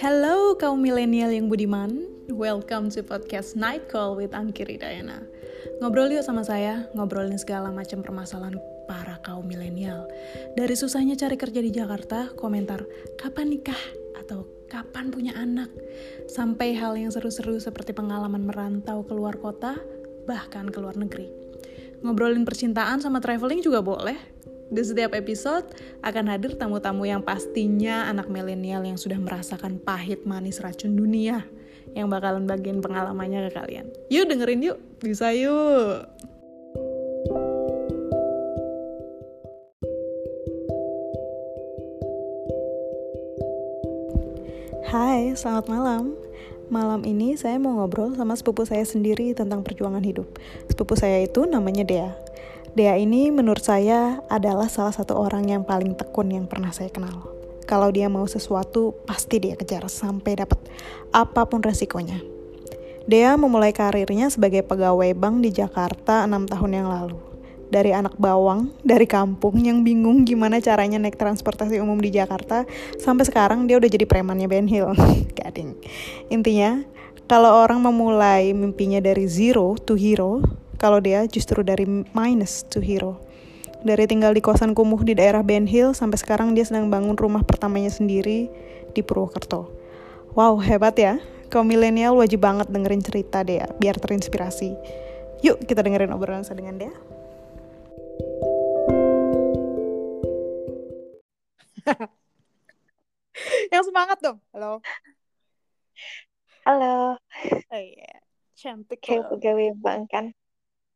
Hello kaum milenial yang budiman, welcome to podcast Night Call with Angkiri Dayana. Ngobrol yuk sama saya, ngobrolin segala macam permasalahan para kaum milenial. Dari susahnya cari kerja di Jakarta, komentar kapan nikah atau kapan punya anak, sampai hal yang seru-seru seperti pengalaman merantau keluar kota, bahkan ke luar negeri. Ngobrolin percintaan sama traveling juga boleh, di setiap episode akan hadir tamu-tamu yang pastinya anak milenial yang sudah merasakan pahit manis racun dunia yang bakalan bagian pengalamannya ke kalian. Yuk dengerin yuk, bisa yuk. Hai, selamat malam. Malam ini saya mau ngobrol sama sepupu saya sendiri tentang perjuangan hidup. Sepupu saya itu namanya Dea. Dea ini menurut saya adalah salah satu orang yang paling tekun yang pernah saya kenal. Kalau dia mau sesuatu, pasti dia kejar sampai dapat apa pun resikonya. Dea memulai karirnya sebagai pegawai bank di Jakarta 6 tahun yang lalu. Dari anak bawang, dari kampung yang bingung gimana caranya naik transportasi umum di Jakarta, sampai sekarang dia udah jadi premannya Ben Hill. Gading. Intinya, kalau orang memulai mimpinya dari zero to hero, kalau dia justru dari minus to hero. Dari tinggal di kosan kumuh di daerah Ben Hill sampai sekarang dia sedang bangun rumah pertamanya sendiri di Purwokerto. Wow, hebat ya. Kaum milenial wajib banget dengerin cerita dia biar terinspirasi. Yuk kita dengerin obrolan saya dengan dia. Yang semangat dong. Halo. Halo. Oh iya, cantik Kayak pegawai bank kan?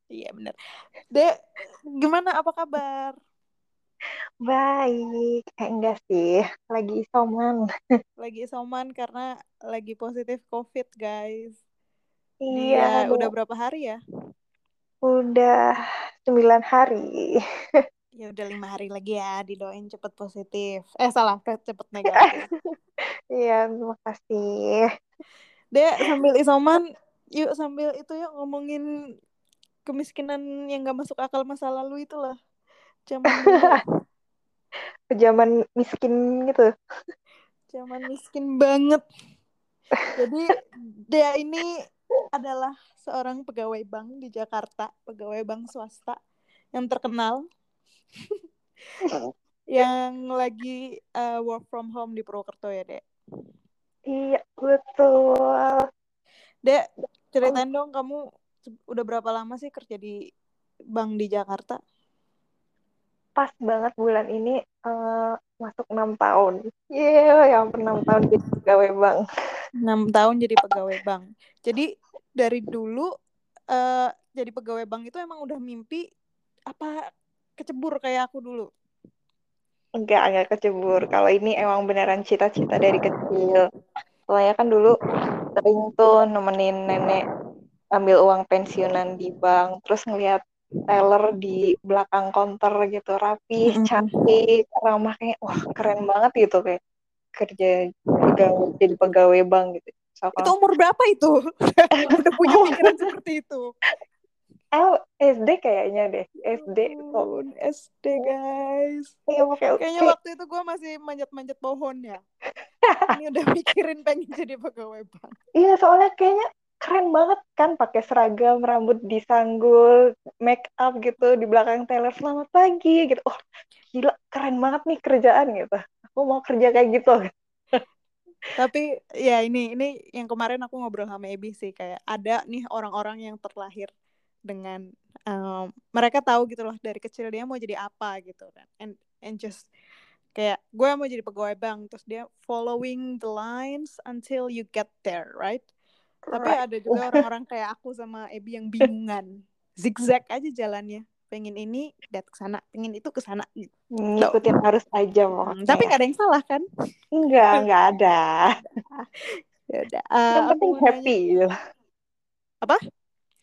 Iya bener. Dek, gimana apa kabar? Baik. Eh, enggak sih. Lagi isoman. Lagi isoman karena lagi positif COVID, guys. Iya, Dia udah berapa hari ya? udah 9 hari. Ya udah lima hari lagi ya, didoain cepet positif. Eh salah, cepet negatif. Iya, terima kasih. Dek, sambil isoman, yuk sambil itu yuk ngomongin kemiskinan yang gak masuk akal masa lalu itulah. Zaman Zaman miskin gitu. zaman miskin banget. Jadi dia ini adalah seorang pegawai bank di Jakarta, pegawai bank swasta yang terkenal, yang lagi uh, work from home di Purwokerto ya, Dek. Iya, betul. Dek, ceritain dong kamu udah berapa lama sih kerja di bank di Jakarta? Pas banget bulan ini eh, masuk 6 tahun. Iya, yang pernah 6 tahun jadi pegawai bank. 6 tahun jadi pegawai bank. Jadi dari dulu eh jadi pegawai bank itu emang udah mimpi apa kecebur kayak aku dulu? Enggak, enggak kecebur. Kalau ini emang beneran cita-cita dari kecil. Soalnya kan dulu sering tuh nemenin nenek ambil uang pensiunan di bank, terus ngeliat teller di belakang konter gitu, rapi, Mm-mm. cantik, ramah kayak wah keren banget gitu kayak kerja pegawai jadi pegawai bank gitu. So, Itu umur berapa itu? udah punya pikiran seperti itu. oh, SD kayaknya deh, SD. Ampun, SD guys. Iya, Kayaknya kayak- waktu itu gue masih manjat-manjat pohon ya. Ini udah mikirin pengen jadi pegawai bank. Iya, soalnya kayaknya keren banget kan pakai seragam, rambut disanggul, make up gitu di belakang teller selamat pagi gitu. Oh, gila keren banget nih kerjaan gitu. Aku mau kerja kayak gitu. Tapi ya ini ini yang kemarin aku ngobrol sama Ebi sih kayak ada nih orang-orang yang terlahir dengan um, mereka tahu gitu loh dari kecil dia mau jadi apa gitu kan and and just kayak gue mau jadi pegawai bank terus dia following the lines until you get there right tapi Right. ada juga orang-orang kayak aku sama Ebi yang bingungan zigzag aja jalannya pengen ini dat ke sana pengen itu ke sana. Ngikutin arus aja Hmm, pokoknya. tapi nggak ada yang salah kan enggak, enggak ada. ya udah Yang penting mau nanya- happy. gitu. Apa?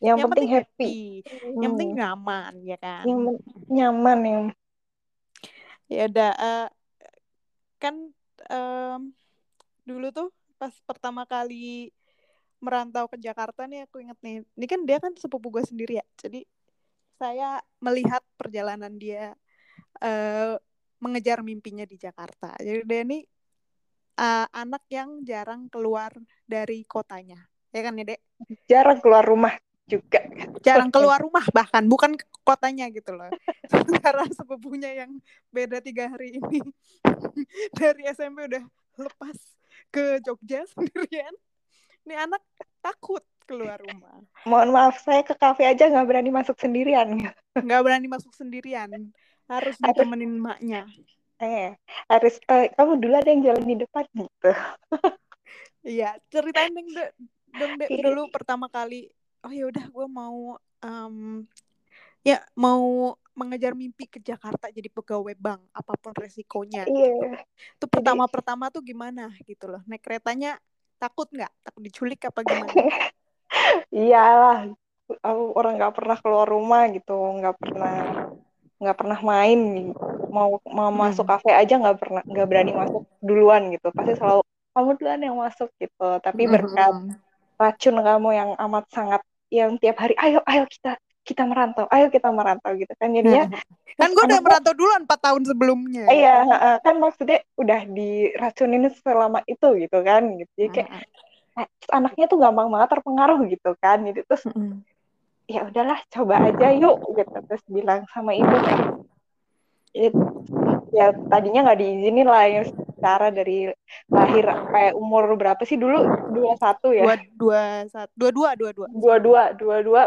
Yang, penting, happy. yang penting Hmm. nyaman ya kan Yang nyaman yang ya udah eh, kan em, dulu tuh pas pertama kali merantau ke Jakarta nih aku inget nih ini kan dia kan sepupu gue sendiri ya jadi saya melihat perjalanan dia eh mengejar mimpinya di Jakarta jadi dia ini uh, anak yang jarang keluar dari kotanya. Ya kan ya, Dek? Jarang keluar rumah juga. Jarang keluar rumah bahkan bukan kotanya gitu loh. Karena sepupunya yang beda tiga hari ini dari SMP udah lepas ke Jogja sendirian. Ini anak takut keluar rumah. Mohon maaf, saya ke kafe aja nggak berani masuk sendirian. Nggak berani masuk sendirian. Harus ditemenin maknya. Eh, harus eh, kamu dulu ada yang jalan di depan gitu. Iya, ceritain dong, dong dek iya. dulu pertama kali. Oh ya udah, gue mau um, ya mau mengejar mimpi ke Jakarta jadi pegawai bank apa pun resikonya. Iya. Gitu. Itu pertama-pertama tuh gimana gitu loh. Naik keretanya takut nggak? Takut diculik apa gimana? Iyalah, aku orang nggak pernah keluar rumah gitu, nggak pernah nggak pernah main mau mau hmm. masuk kafe aja nggak pernah nggak berani masuk duluan gitu pasti selalu kamu duluan yang masuk gitu tapi hmm. berkat racun kamu yang amat sangat yang tiap hari ayo ayo kita kita merantau ayo kita merantau gitu kan. Jadinya hmm. kan gue udah merantau duluan empat tahun sebelumnya. Iya kan maksudnya udah diracunin selama itu gitu kan. Gitu jadi kayak eh, anaknya tuh gampang banget terpengaruh gitu kan. Jadi terus ya udahlah coba aja yuk gitu. Terus bilang sama ibu kan It, ya tadinya nggak diizinin lah yang secara dari lahir kayak umur berapa sih dulu? Dua satu ya? Dua dua dua dua dua dua. Dua dua dua dua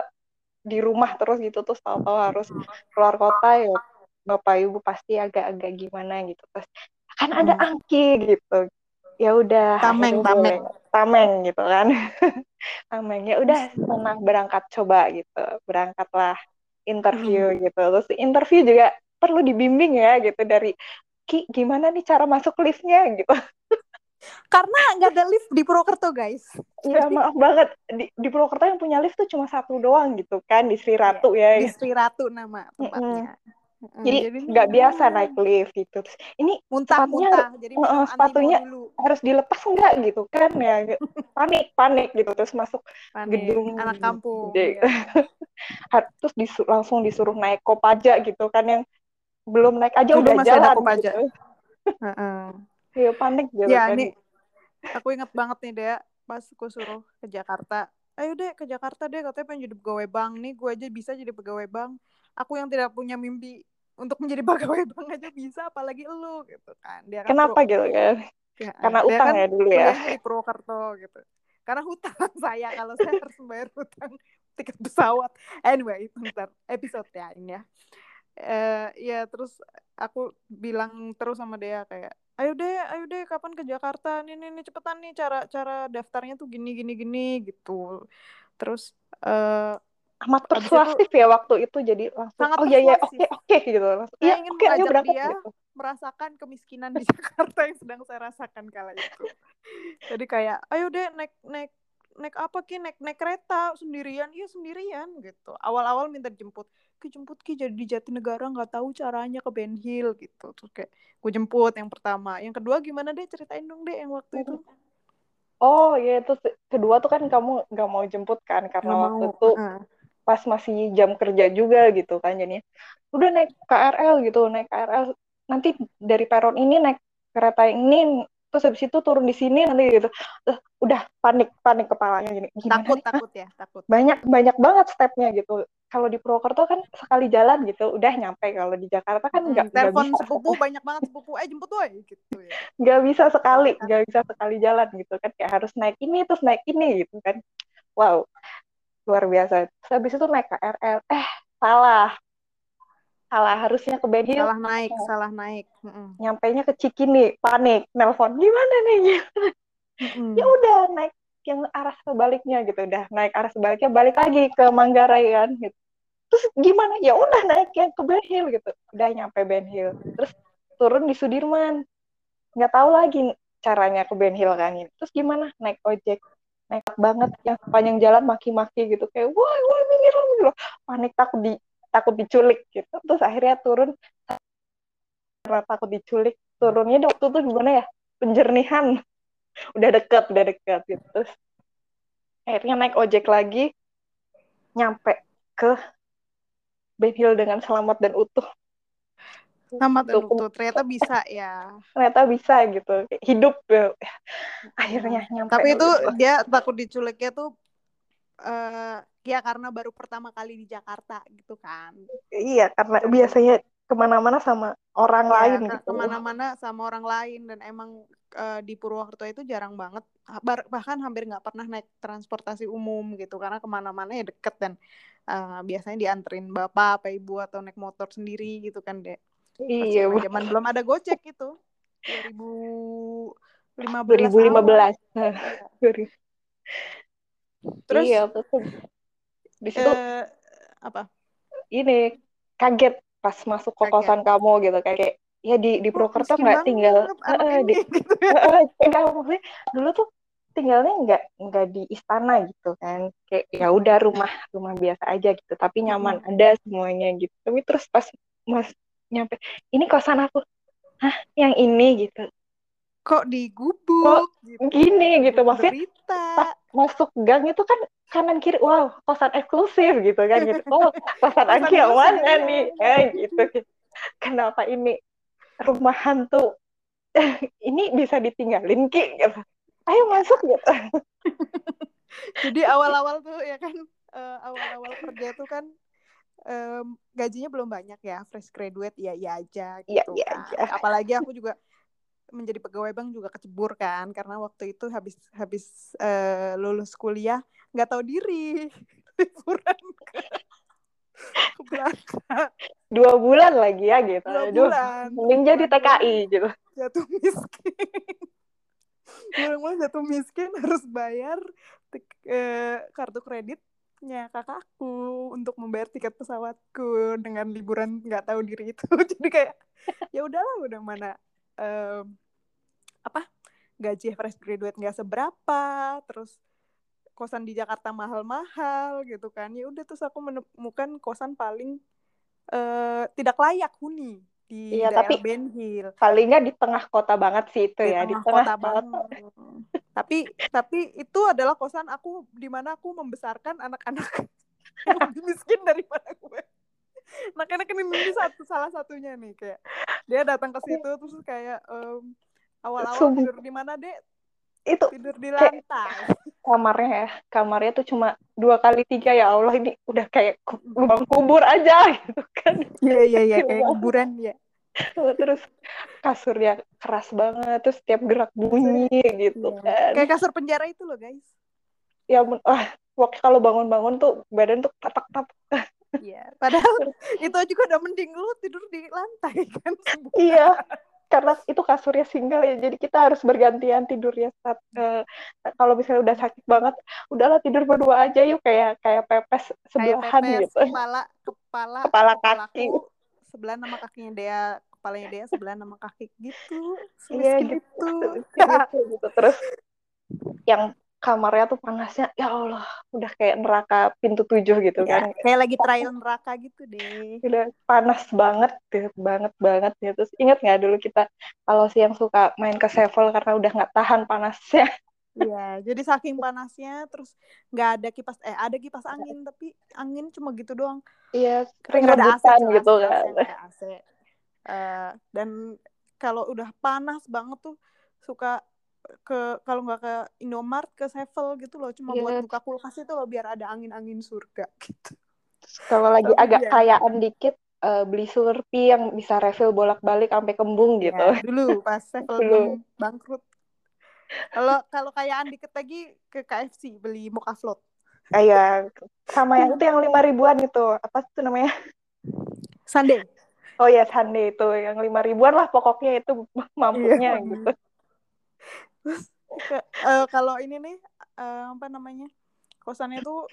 di rumah terus gitu terus tahu-tahu harus keluar kota ya bapak ibu pasti agak-agak gimana gitu. Terus kan ada hmm. angki gitu. Ya udah tameng tameng. tameng gitu kan. Tameng ya udah senang berangkat coba gitu. Berangkatlah interview hmm. gitu. Terus interview juga perlu dibimbing ya gitu. Dari Ki gimana nih cara masuk liftnya? gitu karena nggak ada lift di Purwokerto guys Iya maaf banget di, di Purwokerto yang punya lift tuh cuma satu doang gitu kan di Sri iya, Ratu iya, ya di Sri Ratu nama tempatnya mm -hmm. Jadi nggak biasa naik lift gitu. Terus ini muntah-muntah, jadi uh, sepatunya dulu. harus dilepas enggak gitu kan ya? Panik, panik gitu terus masuk panik. gedung anak kampung. Gitu. terus disu langsung disuruh naik kopaja gitu kan yang belum naik aja Dulu udah jalan gitu. Iya panik gitu ya, kan. nih aku inget banget nih deh pas aku suruh ke Jakarta. Ayo deh ke Jakarta deh katanya pengen jadi pegawai bank nih gue aja bisa jadi pegawai bank. Aku yang tidak punya mimpi untuk menjadi pegawai bank aja bisa apalagi lu gitu kan. Dia kan Kenapa pro, gitu kan? Ya, Karena utang kan ya dulu ya. di Purwokerto gitu. Karena hutang saya kalau saya harus bayar hutang tiket pesawat. Anyway, itu ntar episode ya ini ya. Uh, ya terus aku bilang terus sama dia kayak ayo deh ayo deh kapan ke Jakarta? Nih nih, nih cepetan nih cara cara daftarnya tuh gini gini gini gitu. Terus uh, amat persuasif ya waktu itu jadi langsung sangat oh iya iya oke oke gitu. Langsung saya ya, ingin okay, mengajak dia gitu. merasakan kemiskinan di Jakarta yang sedang saya rasakan kala itu. Jadi kayak ayo deh naik naik naik apa ki? Naik naik kereta sendirian. Iya sendirian gitu. Awal-awal minta jemput ki jemput ki jadi di Jatinegara nggak tahu caranya ke Ben Hill gitu. Terus kayak gue jemput yang pertama. Yang kedua gimana deh ceritain dong deh yang waktu itu. Oh ya itu kedua tuh kan kamu nggak mau jemput kan karena gak waktu itu uh pas masih jam kerja juga gitu kan jadinya. Udah naik KRL gitu naik KRL nanti dari peron ini naik kereta ini terus habis itu turun di sini nanti gitu. Uh, udah panik panik kepalanya gini Gimana takut nih? takut ya takut. Banyak banyak banget stepnya gitu kalau di Purwokerto kan sekali jalan gitu udah nyampe. Kalau di Jakarta kan nggak hmm, telepon sepupu banyak banget sepupu. Eh jemput woy gitu ya. Nggak bisa sekali nggak bisa sekali jalan gitu kan. Kayak harus naik ini terus naik ini gitu kan. Wow luar biasa. Terus habis itu naik KRL eh salah. Salah harusnya ke Ben salah naik oh. salah naik. Mm nyampe nya ke Cikini panik. Nelpon gimana nih? Mm ya udah naik yang arah sebaliknya gitu. Udah naik arah sebaliknya balik lagi ke Manggarai kan gitu terus gimana? Ya udah naik yang ke Ben Hill gitu. Udah nyampe Ben Hill. Terus turun di Sudirman. Nggak tahu lagi caranya ke Ben Hill kan. Gitu. terus gimana? Naik ojek. Nekat banget yang sepanjang jalan maki-maki gitu. Kayak wah wah minggir minggir. Panik takut di takut diculik gitu. Terus akhirnya turun. Karena takut diculik turunnya waktu itu gimana ya? Penjernihan. Udah deket udah deket gitu. Terus akhirnya naik ojek lagi. Nyampe ke Ben Hill dengan selamat dan utuh Amat nuntut. Ternyata bisa ya. Ternyata bisa gitu. Hidup ya. Akhirnya nyampe. Tapi itu gitu. dia takut diculiknya tuh uh, ya karena baru pertama kali di Jakarta gitu kan. Iya, karena biasanya ke mana-mana sama orang ya, lain gitu. Ke mana-mana sama orang lain dan emang uh, di Purwokerto itu jarang banget bahkan hampir nggak pernah naik transportasi umum gitu karena ke mana-mana ya deket dan uh, biasanya dianterin bapak apa ibu atau naik motor sendiri gitu kan dek. Iya. Zaman belum ada gojek gitu. 2015. 2015. Nah, Terus iya betul. Di situ uh, apa? Ini kaget pas masuk ke kosan kamu gitu kayak ya di di Purwokerto nggak tinggal uh, di gitu ya. uh, uh, dulu tuh tinggalnya nggak nggak di istana gitu kan. Kayak ya udah rumah rumah biasa aja gitu tapi nyaman hmm. ada semuanya gitu. Tapi terus pas mas nyampe ini kosan aku. Hah yang ini? gitu. Kok digubuk? Kok gitu. gini gitu maksudnya pas masuk gang itu kan kanan kiri wow kosan eksklusif gitu kan gitu. Oh kosan Angki yang mana nih? Eh gitu. Kenapa ini rumah hantu ini bisa ditinggalin ki gitu. Ayo masuk gitu. Jadi awal-awal tuh ya kan uh, awal-awal kerja tuh kan um, gajinya belum banyak ya fresh graduate ya ya aja iya, gitu ya, ya kan. aja. apalagi aku juga menjadi pegawai bank juga kecebur kan karena waktu itu habis habis uh, lulus kuliah nggak tahu diri. Liburan ke, dua bulan lagi ya gitu. Dua Aduh, bulan. mending jadi TKI gitu. Jatuh miskin. Mulai jatuh miskin harus bayar uh, kartu kreditnya kakakku untuk membayar tiket pesawatku dengan liburan nggak tahu diri itu. Jadi kayak ya udahlah udah mana um, apa gaji fresh graduate nggak seberapa terus kosan di Jakarta mahal-mahal gitu kan ya udah terus aku menemukan kosan paling uh, tidak layak huni di iya, daerah tapi Ben Hill. Palingnya di tengah kota banget sih itu di ya, tengah di tengah kota, kota. banget. tapi tapi itu adalah kosan aku di mana aku membesarkan anak-anak lebih miskin daripada gue. Anak-anak ini satu salah satunya nih kayak dia datang ke situ terus kayak um, awal-awal tidur di mana dek itu tidur di lantai. kamarnya ya kamarnya tuh cuma dua kali tiga ya Allah ini udah kayak lubang kubur aja gitu kan. Iya iya iya kayak kuburan ya. Terus kasurnya keras banget terus setiap gerak bunyi gitu ya. kan. Kayak kasur penjara itu loh guys. Ya wah waktu kalau bangun-bangun tuh badan tuh tatak-tatak Iya, padahal itu juga udah mending lu tidur di lantai kan. Iya, karena itu kasurnya single ya jadi kita harus bergantian tidurnya saat uh, kalau misalnya udah sakit banget udahlah tidur berdua aja yuk kayak kayak pepes sebelahan kayak pepes, gitu. kepala kepala kepala kaki. sebelah nama kakinya dia kepalanya dia sebelah nama kaki gitu iya gitu, gitu. gitu, gitu terus. Yang kamarnya tuh panasnya ya Allah udah kayak neraka pintu tujuh gitu ya, kan kayak lagi trial neraka gitu deh udah panas banget deh banget banget ya terus inget nggak dulu kita kalau siang suka main ke Sevel karena udah nggak tahan panasnya Iya, jadi saking panasnya terus nggak ada kipas eh ada kipas angin tapi angin cuma gitu doang. Iya, kering ada AC gitu kan. AC. Uh, dan kalau udah panas banget tuh suka ke kalau nggak ke Indomart ke Sevel gitu loh cuma yeah. buat buka kulkas itu loh biar ada angin-angin surga gitu. Kalau lagi Tapi agak ya. kayaan dikit uh, beli Slurpee yang bisa refill bolak-balik sampai kembung iya, gitu. Ya, dulu pas Sevel belum bangkrut. Kalau kalau kayaan dikit lagi ke KFC beli mocha float. Kayak sama yang itu yang lima ribuan itu apa itu namanya? Sunday. Oh ya Sunday itu yang lima ribuan lah pokoknya itu mampunya iya, gitu uh, kalau ini nih uh, apa namanya kosannya tuh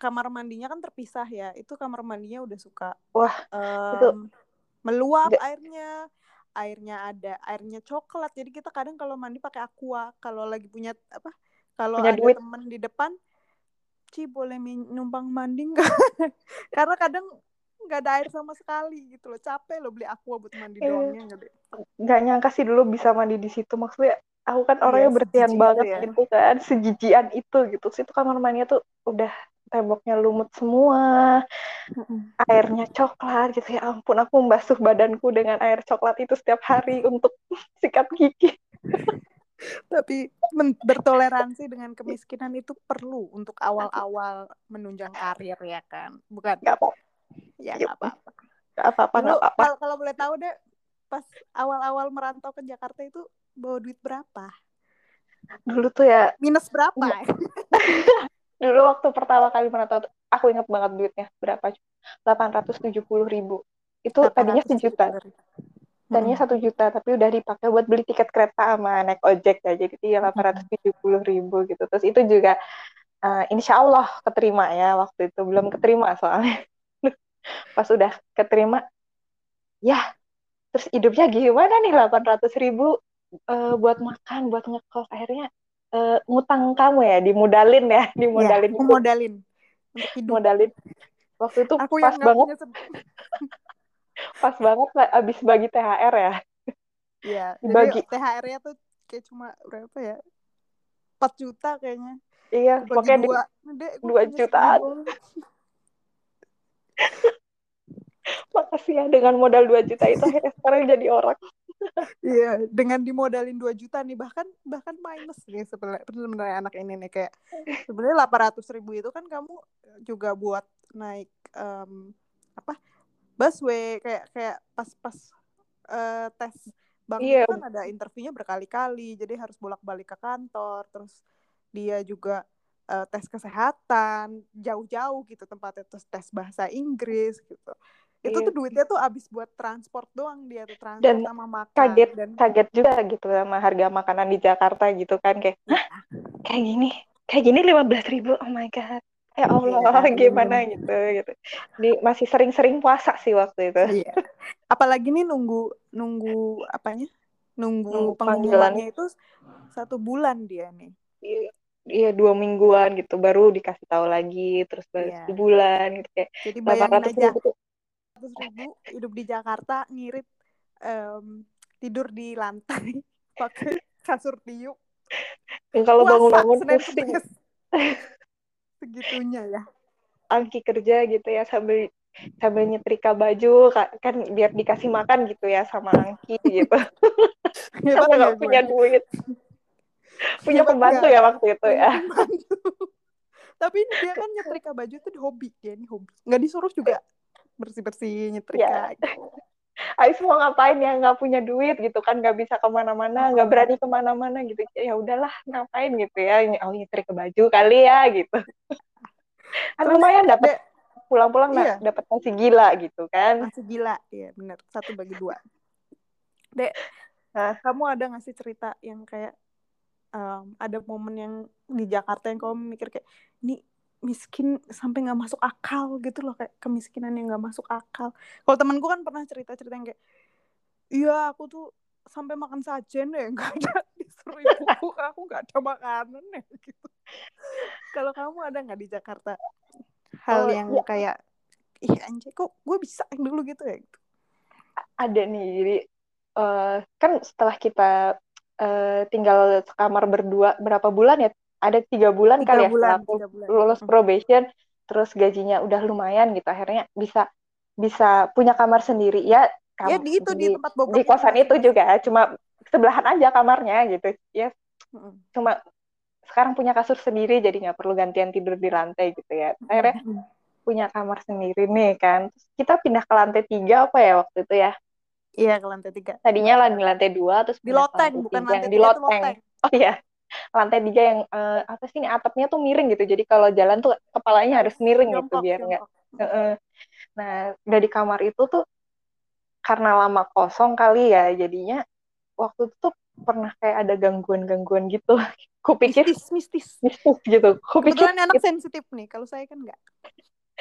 kamar mandinya kan terpisah ya itu kamar mandinya udah suka wah um, itu meluap Gak. airnya airnya ada airnya coklat jadi kita kadang kalau mandi pakai aqua kalau lagi punya apa kalau ada duit. temen di depan Ci boleh numpang mandi nggak karena kadang nggak ada air sama sekali gitu loh. Capek loh beli aqua buat mandi eh, doangnya nggak nyangka sih dulu bisa mandi di situ. Maksudnya aku kan orangnya iya, bersihan banget ya. gitu kan. Sejijian itu gitu. Sih itu kamar mandinya tuh udah temboknya lumut semua. Airnya coklat gitu. Ya ampun aku membasuh badanku dengan air coklat itu setiap hari untuk sikat gigi. Tapi bertoleransi dengan kemiskinan itu perlu untuk awal-awal menunjang karir ya kan. Bukan nggak apa ya nggak apa-apa. Nggak apa-apa nggak apa-apa. kalau, kalau boleh tahu deh pas awal-awal merantau ke Jakarta itu bawa duit berapa? Dulu tuh ya minus berapa ya? dulu waktu pertama kali merantau aku ingat banget duitnya. Berapa? delapan ratus tujuh puluh ribu. Itu tadinya sejuta. tadinya satu juta tapi udah dipakai buat beli tiket kereta sama naik ojek ya. Jadi dia delapan ratus tujuh puluh ribu gitu. Terus itu juga uh, insya Allah keterima ya waktu itu. Belum keterima soalnya pas udah keterima ya terus hidupnya gimana nih? Delapan ratus ribu uh, buat makan buat ngekos. Akhirnya uh, ngutang kamu ya dimodalin ya dimodalin ya, modalin modalin. Waktu itu aku pas banget. pas banget abis bagi THR ya. Iya bagi THR-nya tuh kayak cuma berapa ya? 4 juta kayaknya. Iya pokoknya dua, Dek, dua jutaan makasih ya dengan modal 2 juta itu sekarang jadi orang Iya, dengan dimodalin 2 juta nih bahkan bahkan minus nih sebenarnya anak ini nih kayak sebenarnya 800 ribu itu kan kamu juga buat naik um, apa busway kayak kayak pas pas uh, tes bank yeah. kan ada interviewnya berkali-kali jadi harus bolak-balik ke kantor terus dia juga uh, tes kesehatan jauh-jauh gitu tempatnya terus tes bahasa Inggris gitu. Itu iya. tuh duitnya tuh abis buat transport doang dia tuh transport dan sama makan kaget dan kaget juga gitu sama harga makanan di Jakarta gitu kan kayak Hah? kayak gini kayak gini lima belas ribu oh my god ya Allah ya, gimana gitu gitu. Di masih sering-sering puasa sih waktu itu. Iya. apalagi nih nunggu nunggu apanya? Nunggu, nunggu pengumumannya itu satu bulan dia nih. Iya iya dua mingguan gitu baru dikasih tahu lagi terus baru iya. sebulan gitu kayak jadi bayangin aja ratus ribu hidup di Jakarta ngirit um, tidur di lantai pakai kasur tiup. Yang kalau bangun-bangun pusing. Segitunya ya. Angki kerja gitu ya sambil sambil nyetrika baju kan biar dikasih makan gitu ya sama angki gitu. Hebat nggak punya duit punya pembantu ya waktu itu ya. tapi dia kan nyetrika baju itu hobi dia ini hobi. Nggak disuruh juga bersih bersih nyetrika ya. gitu. Ais mau ngapain ya? Nggak punya duit gitu kan nggak bisa ke mana-mana nggak berani ke mana-mana gitu. Ya udahlah ngapain gitu ya? Oh nyetrika baju kali ya gitu. Kan lumayan dapat pulang-pulang iya. dapat nasi gila gitu kan. Nasi gila iya benar satu bagi dua. Dek nah. kamu ada nggak sih cerita yang kayak um, ada momen yang di Jakarta yang kamu mikir kayak ini miskin sampai nggak masuk akal gitu loh kayak kemiskinan yang nggak masuk akal kalau temanku kan pernah cerita cerita yang kayak iya aku tuh sampai makan sajen ya nggak ada disuruh ibuku aku nggak ada makanan ya gitu kalau kamu ada nggak di Jakarta hal oh, yang ya. kayak ih anjay kok gue bisa yang dulu gitu ya gitu. ada nih jadi uh, kan setelah kita uh, tinggal kamar berdua berapa bulan ya? Ada tiga bulan tiga kali ya bulan, ya setelah bulan. lulus hmm. probation terus gajinya udah lumayan gitu. Akhirnya bisa bisa punya kamar sendiri. Ya ya di itu di, di tempat Bogor di kosan itu, itu juga. Cuma sebelahan aja kamarnya gitu. Ya hmm. cuma sekarang punya kasur sendiri jadi nggak perlu gantian tidur di lantai gitu ya. Akhirnya hmm. punya kamar sendiri nih kan. Terus kita pindah ke lantai tiga apa ya waktu itu ya iya ke lantai tiga. Tadinya di lantai dua terus di loteng bukan lantai di loteng. loteng. Oh iya. Lantai tiga yang uh, apa sih ini atapnya tuh miring gitu. Jadi kalau jalan tuh kepalanya harus miring jongkok, gitu biar nggak uh, nah udah di kamar itu tuh karena lama kosong kali ya jadinya waktu itu tuh pernah kayak ada gangguan-gangguan gitu. Kupikir mistis, mistis. Mistis gitu. Kupikir Kebetulan anak itu, sensitif nih, kalau saya kan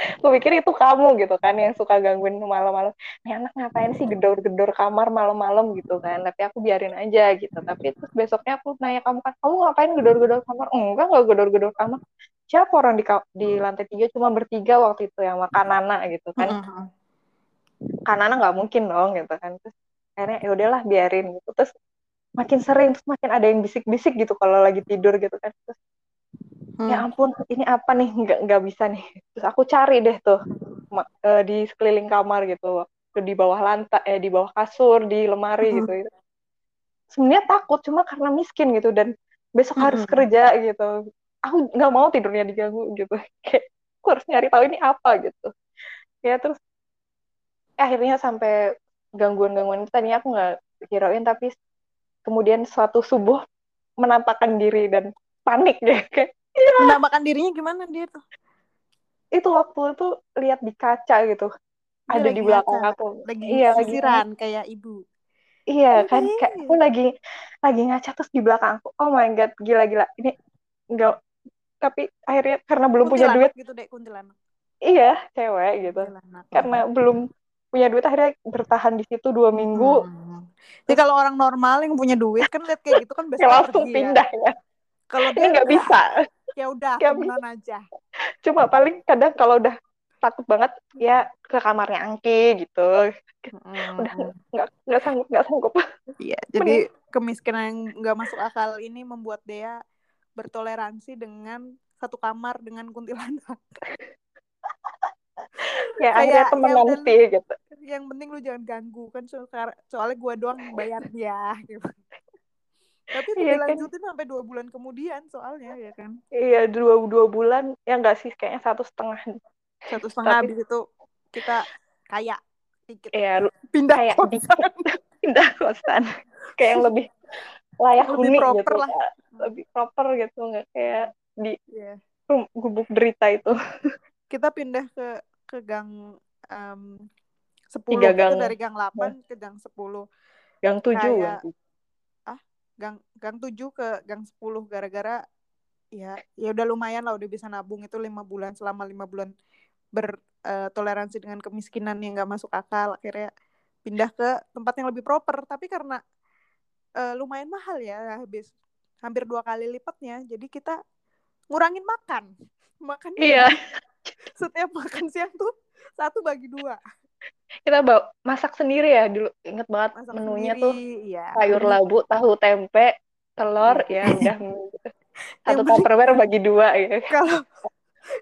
enggak. Kupikir itu kamu gitu kan yang suka gangguin malam-malam. Nih anak ngapain sih gedor-gedor kamar malam-malam gitu kan. Tapi aku biarin aja gitu. Tapi terus besoknya aku nanya kamu kan, kamu ngapain gedor-gedor kamar? Enggak, enggak gedor-gedor kamar. Siapa orang di, di lantai tiga cuma bertiga waktu itu yang makan Nana gitu kan. Mm -hmm. Kanana nggak mungkin dong gitu kan. Terus akhirnya ya udahlah biarin gitu. Terus makin sering terus makin ada yang bisik-bisik gitu kalau lagi tidur gitu kan. Terus ya ampun ini apa nih? Nggak nggak bisa nih. Terus aku cari deh tuh uh, di sekeliling kamar gitu. Di bawah lantai eh di bawah kasur di lemari gitu. Sebenarnya takut cuma karena miskin gitu. Dan besok mm -hmm. harus kerja gitu. Aku nggak mau tidurnya diganggu gitu. Kayak aku harus nyari tahu ini apa gitu. Ya terus akhirnya sampai gangguan-gangguan itu tadinya aku nggak hirauin tapi kemudian suatu subuh menampakkan diri dan panik deh. Kayak ya. menampakkan dirinya gimana dia tuh? Itu waktu itu lihat di kaca gitu. Dia ada di belakang ngaca. aku. Lagi iya lagi kayak ibu. Iya kan? kayak aku lagi lagi ngaca terus di belakang aku. Oh my god gila gila. Ini enggak tapi akhirnya karena belum punya duit gitu deh kuntilanak. Iya cewek gitu. Kuntilanak. karena belum punya duit akhirnya bertahan di situ dua minggu. Hmm. jadi kalau orang normal yang punya duit kan lihat kayak gitu kan biasanya langsung pergi, ya. pindah ya, ya. kalau dia nggak bisa ya udah temenan aja. Cuma paling kadang kalau udah takut banget ya ke kamarnya Angki gitu. Hmm. udah nggak nggak sanggup nggak sanggup. Iya jadi kemiskinan yang nggak masuk akal ini membuat dia bertoleransi dengan satu kamar dengan kuntilanak. Ya akhirnya temenan ya sih gitu. yang penting lu jangan ganggu kan soalnya gue doang bayar dia gitu tapi itu iya, dilanjutin kan? sampai dua bulan kemudian soalnya ya kan? Iya dua dua bulan ya enggak sih? Kayaknya satu setengah. Satu setengah tapi... habis itu kita kayak dikit iya, pindah kayak kosan. pindah kosan. Kayak yang lebih layak lebih huni proper gitu, lah lebih proper gitu nggak kayak di yeah. gubuk derita itu. Kita pindah ke ke gang um, 10 Tiga gang. dari gang 8 ke gang 10 gang 7 kayak, gang gang 7 ke gang 10 gara-gara ya ya udah lumayan lah udah bisa nabung itu lima bulan selama lima bulan bertoleransi uh, dengan kemiskinan yang gak masuk akal. Akhirnya pindah ke tempat yang lebih proper. Tapi karena uh, lumayan mahal ya habis hampir dua kali lipatnya jadi kita ngurangin makan. Makan iya. setiap makan siang tuh satu bagi dua kita bawa masak sendiri ya dulu. Inget banget masak menunya sendiri, tuh. ya. sayur labu tahu tempe telur ya, ya udah. Satu tupperware bagi dua ya. Kalau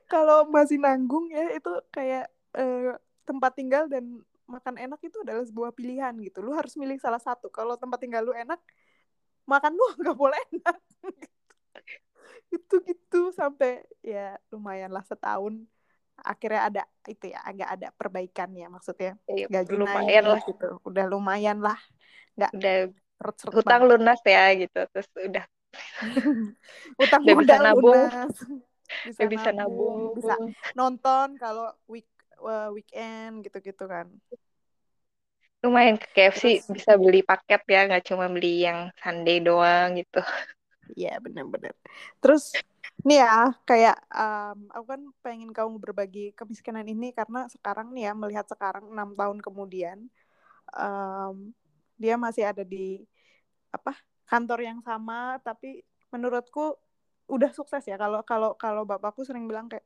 kalau masih nanggung ya itu kayak uh, tempat tinggal dan makan enak itu adalah sebuah pilihan gitu. Lu harus milih salah satu. Kalau tempat tinggal lu enak makan lu nggak boleh enak. Itu gitu sampai ya lumayan lah setahun akhirnya ada itu ya agak ada perbaikan ya maksudnya. Iya, gaji lumayan lah gitu. Udah lumayan lah. Nggak udah hutang banget. lunas ya gitu terus udah. Utang udah bisa nabung. lunas. bisa, bisa nabung, nabung. bisa nonton kalau week uh, weekend gitu-gitu kan. Lumayan ke KFC terus, bisa beli paket ya nggak cuma beli yang Sunday doang gitu Iya benar-benar. Terus nih ya kayak um, aku kan pengen kamu berbagi kemiskinan ini karena sekarang nih ya melihat sekarang enam tahun kemudian um, dia masih ada di apa kantor yang sama tapi menurutku udah sukses ya. Kalau kalau kalau bapakku sering bilang kayak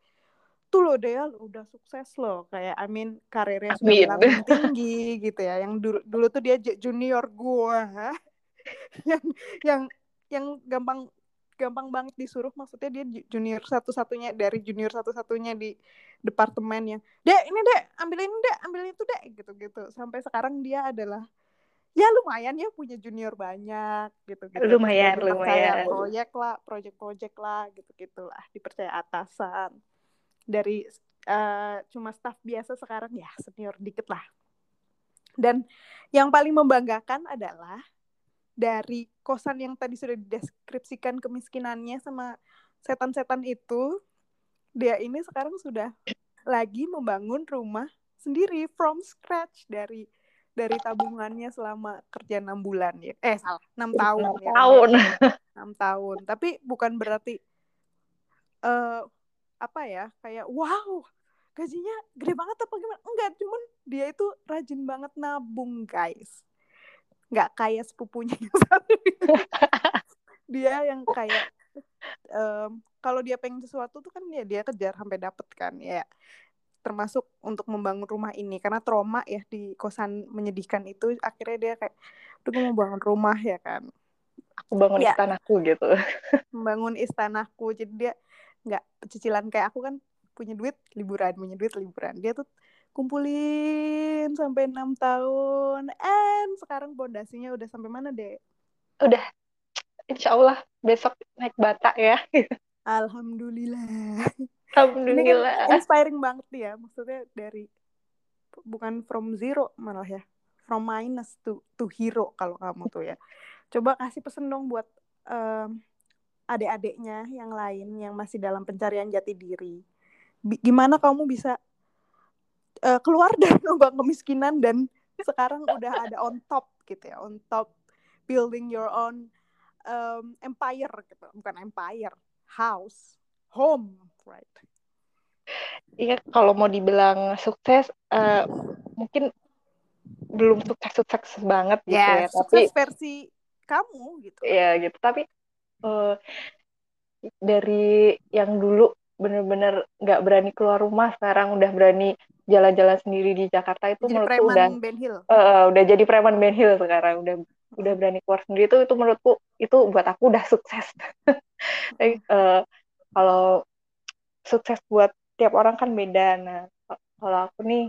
tuh loh Dea udah sukses loh. Kayak I mean karirnya sudah melambung tinggi gitu ya. Yang dulu dulu tuh dia junior gua yang yang yang gampang gampang banget disuruh. Maksudnya dia junior satu-satunya dari junior satu-satunya di departemen yang dek ini dek ambil ini dek ambil itu dek gitu-gitu. Sampai sekarang dia adalah ya lumayan ya punya junior banyak gitu gitu lumayan lumayan. proyek lah proyek-proyek lah gitu gitulah dipercaya atasan. Dari uh, cuma staff biasa sekarang ya senior dikit lah. Dan yang paling membanggakan adalah dari kosan yang tadi sudah dideskripsikan kemiskinannya sama setan-setan itu, dia ini sekarang sudah lagi membangun rumah sendiri from scratch dari dari tabungannya selama kerja enam bulan ya. Eh enam tahun 6 ya tahun. Enam tahun. Tapi bukan berarti uh, apa ya kayak wow gajinya gede banget apa gimana? Enggak cuman dia itu rajin banget nabung guys nggak kayak sepupunya yang satu dia yang kayak um, kalau dia pengen sesuatu tuh kan ya dia kejar sampai dapet kan ya termasuk untuk membangun rumah ini. Karena trauma ya di kosan menyedihkan itu akhirnya dia kayak tuh mau bangun rumah ya kan. Aku bangun ya. istanaku gitu. Membangun istanaku. Jadi dia nggak cicilan kayak aku kan punya duit liburan punya duit liburan. Dia tuh kumpulin sampai enam tahun. And sekarang pondasinya udah sampai mana deh udah. Insya Allah besok naik bata ya. Alhamdulillah. Alhamdulillah. Ini kan inspiring banget ya. Maksudnya dari bukan from zero malah ya. From minus to to hero kalau kamu tuh ya. Coba kasih pesen dong buat um, adik-adiknya yang lain yang masih dalam pencarian jati diri. Gimana kamu bisa uh, keluar dari lubang kemiskinan dan sekarang udah ada on top gitu ya on top building your own um, empire gitu. Bukan empire house home right? Iya kalau mau dibilang sukses uh, mungkin belum sukses sukses banget gitu yeah, ya sukses tapi versi kamu gitu. Ya gitu. Tapi uh, dari yang dulu bener-bener nggak berani keluar rumah sekarang udah berani jalan-jalan sendiri di Jakarta itu jadi menurutku udah ben Hill. Uh, udah jadi preman Ben Hill sekarang. Udah udah berani keluar sendiri itu itu menurutku itu buat aku udah sukses. Tapi, uh, kalau sukses buat tiap orang kan beda. Nah kalau aku nih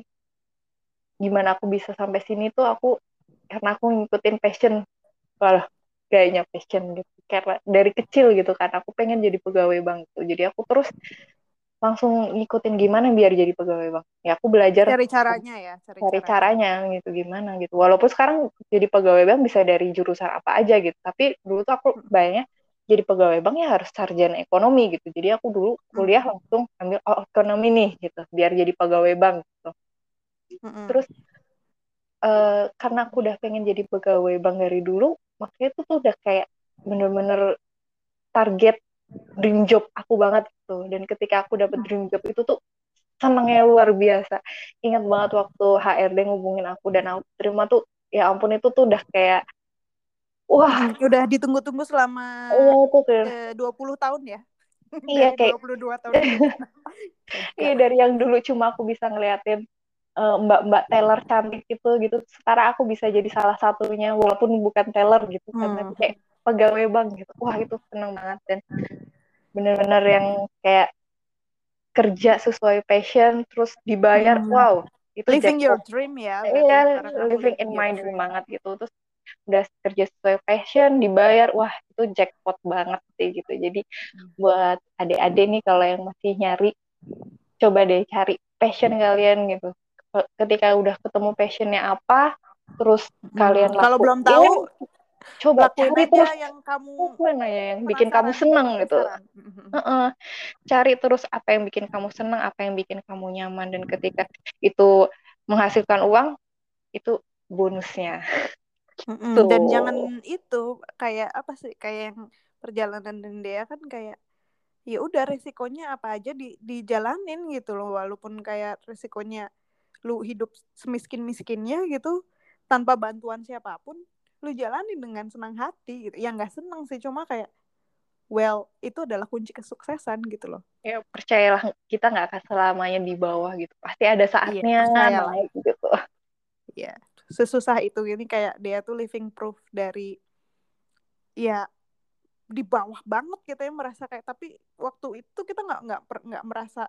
gimana aku bisa sampai sini tuh aku karena aku ngikutin passion. Kalau gayanya passion gitu. Karena dari kecil gitu kan aku pengen jadi pegawai bank gitu jadi aku terus langsung ngikutin gimana biar jadi pegawai bank ya aku belajar cari caranya ya cari, cari caranya. caranya gitu gimana gitu. Walaupun sekarang jadi pegawai bank bisa dari jurusan apa aja gitu tapi dulu tuh aku bayangnya jadi pegawai bank ya harus sarjana ekonomi gitu. Jadi aku dulu kuliah langsung ambil oh, ekonomi nih gitu biar jadi pegawai bank gitu. Hmm. terus uh, karena aku udah pengen jadi pegawai bank dari dulu makanya itu tuh udah kayak bener-bener target dream job aku banget gitu dan ketika aku dapet dream job itu tuh senangnya luar biasa. Ingat banget waktu HRD ngubungin aku dan aku terima tuh ya ampun itu tuh udah kayak wah. Udah ditunggu-tunggu selama iya, itu kayak, 20 tahun ya? Iya kayak 22 tahun. Iya dari yang dulu cuma aku bisa ngeliatin uh, mbak-mbak teller cantik gitu gitu sekarang aku bisa jadi salah satunya walaupun bukan teller gitu kan hmm. kayak pegawai bank gitu wah itu seneng banget dan bener-bener yang kayak kerja sesuai passion terus dibayar hmm. wow itu living jackpot. your dream ya iya living in my dream banget gitu terus udah kerja sesuai passion dibayar wah itu jackpot banget sih gitu jadi hmm. buat adik-adik nih kalau yang masih nyari coba deh cari passion kalian gitu ketika udah ketemu passionnya apa terus hmm. kalian kalau belum tahu coba cari terus yang kamu mana ya yang bikin kamu seneng gitu uh -uh. cari terus apa yang bikin kamu seneng apa yang bikin kamu nyaman dan ketika itu menghasilkan uang itu bonusnya. Mm -mm. dan jangan itu kayak apa sih kayak yang perjalanan dan dia kan kayak ya udah resikonya apa aja di dijalanin gitu loh. Walaupun kayak resikonya lu hidup semiskin miskinnya gitu tanpa bantuan siapa pun lu jalani dengan senang hati gitu. Ya nggak senang sih cuma kayak well itu adalah kunci kesuksesan gitu loh. Ya percayalah kita nggak akan selamanya di bawah gitu. Pasti ada saatnya iya, naik gitu. Ya sesusah itu. Ini kayak dia tuh living proof dari ya di bawah banget kita yang merasa kayak tapi waktu itu kita nggak nggak nggak merasa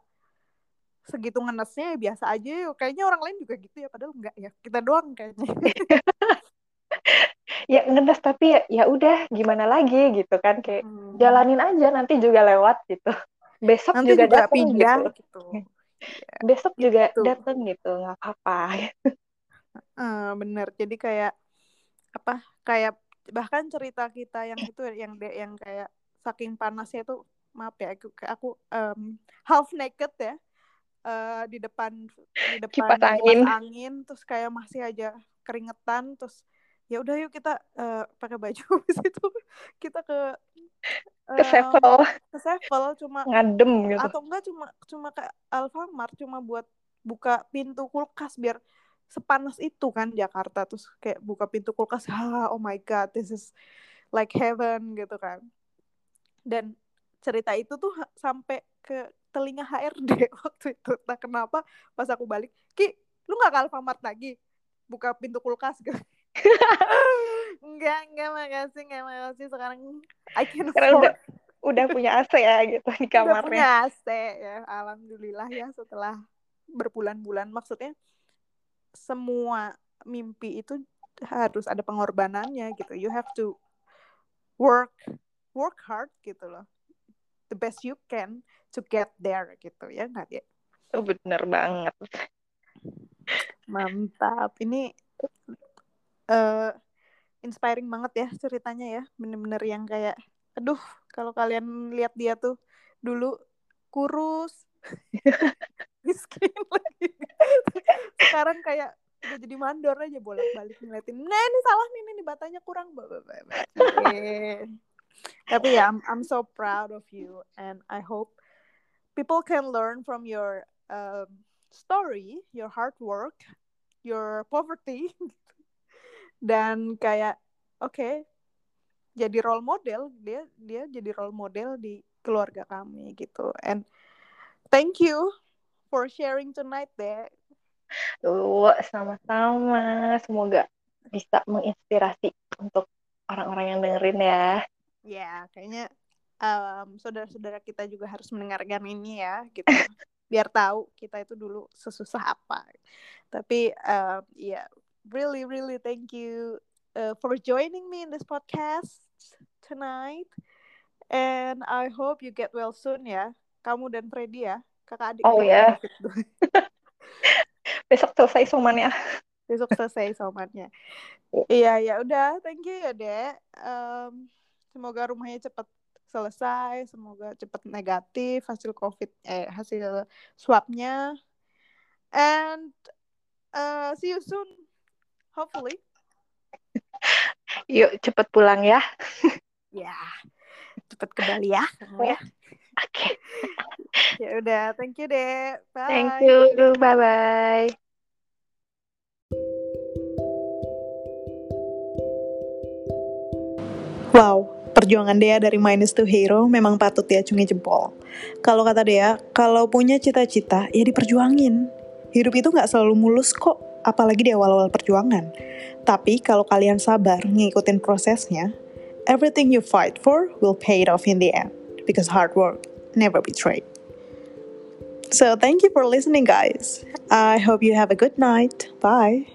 segitu ngenesnya ya biasa aja. Kayaknya orang lain juga gitu ya padahal enggak ya. Kita doang kayaknya ya ngenes tapi ya ya udah gimana lagi gitu kan kayak hmm. jalanin aja nanti juga lewat gitu besok nanti juga, juga datang pindah gitu, gitu. Ya, besok gitu. juga datang gitu nggak apa-apa uh, bener jadi kayak apa kayak bahkan cerita kita yang itu yang de, yang kayak saking panasnya itu maaf ya aku aku um, half naked ya uh, di depan di depan kipas angin. angin terus kayak masih aja keringetan terus ya udah yuk kita uh, pakai baju habis itu kita ke uh, ke Sevel. ke Sevel cuma ngadem gitu. atau enggak cuma cuma ke Alfamart cuma buat buka pintu kulkas biar sepanas itu kan Jakarta terus kayak buka pintu kulkas ah oh my god this is like heaven gitu kan. Dan cerita itu tuh sampai ke telinga HRD waktu itu. Nah kenapa pas aku balik ki lu nggak ke Alfamart lagi? Buka pintu kulkas gitu enggak enggak makasih enggak makasih sekarang I can sekarang udah udah punya AC ya gitu di kamarnya. Udah punya AC ya, alhamdulillah ya setelah berbulan-bulan maksudnya semua mimpi itu harus ada pengorbanannya gitu. You have to work work hard gitu loh. The best you can to get there gitu ya nggak ya? Oh, bener banget. Mantap. Ini uh, inspiring banget ya ceritanya ya. Bener-bener yang kayak, aduh, kalau kalian lihat dia tuh dulu kurus, miskin lagi. Sekarang kayak udah jadi mandor aja bolak-balik ngeliatin. Nah ini salah nih, ini batanya kurang. Tapi ya, I'm, I'm so proud of you and I hope people can learn from your um, story, your hard work, your poverty, dan kayak oke okay, jadi role model dia dia jadi role model di keluarga kami gitu. And thank you for sharing tonight deh. Tuh, sama-sama. Semoga bisa menginspirasi untuk orang-orang yang dengerin ya. Ya, kayaknya um, saudara-saudara kita juga harus mendengarkan ini ya, gitu. biar tahu kita itu dulu sesusah apa. Tapi uh, ya yeah, really really thank you uh, for joining me in this podcast tonight. And I hope you get well soon ya, kamu dan Freddy ya, kakak adik. Oh ya. Yeah. Besok selesai somannya. Besok selesai somannya. Iya ya udah, thank you ya dek. Um, semoga rumahnya cepat selesai, semoga cepat negatif hasil COVID eh hasil swabnya. And uh, see you soon, hopefully. Yuk cepet pulang ya. ya, cepet ke Bali ya, ya. Oke. Okay. ya udah, thank you deh. Bye. Thank you, bye bye. Wow, perjuangan Dea dari minus to hero memang patut diacungi jempol. Kalau kata Dea, kalau punya cita-cita, ya diperjuangin. Hidup itu nggak selalu mulus kok, apalagi di awal-awal perjuangan. Tapi kalau kalian sabar ngikutin prosesnya, everything you fight for will pay it off in the end. Because hard work never betrayed. So thank you for listening guys. I hope you have a good night. Bye.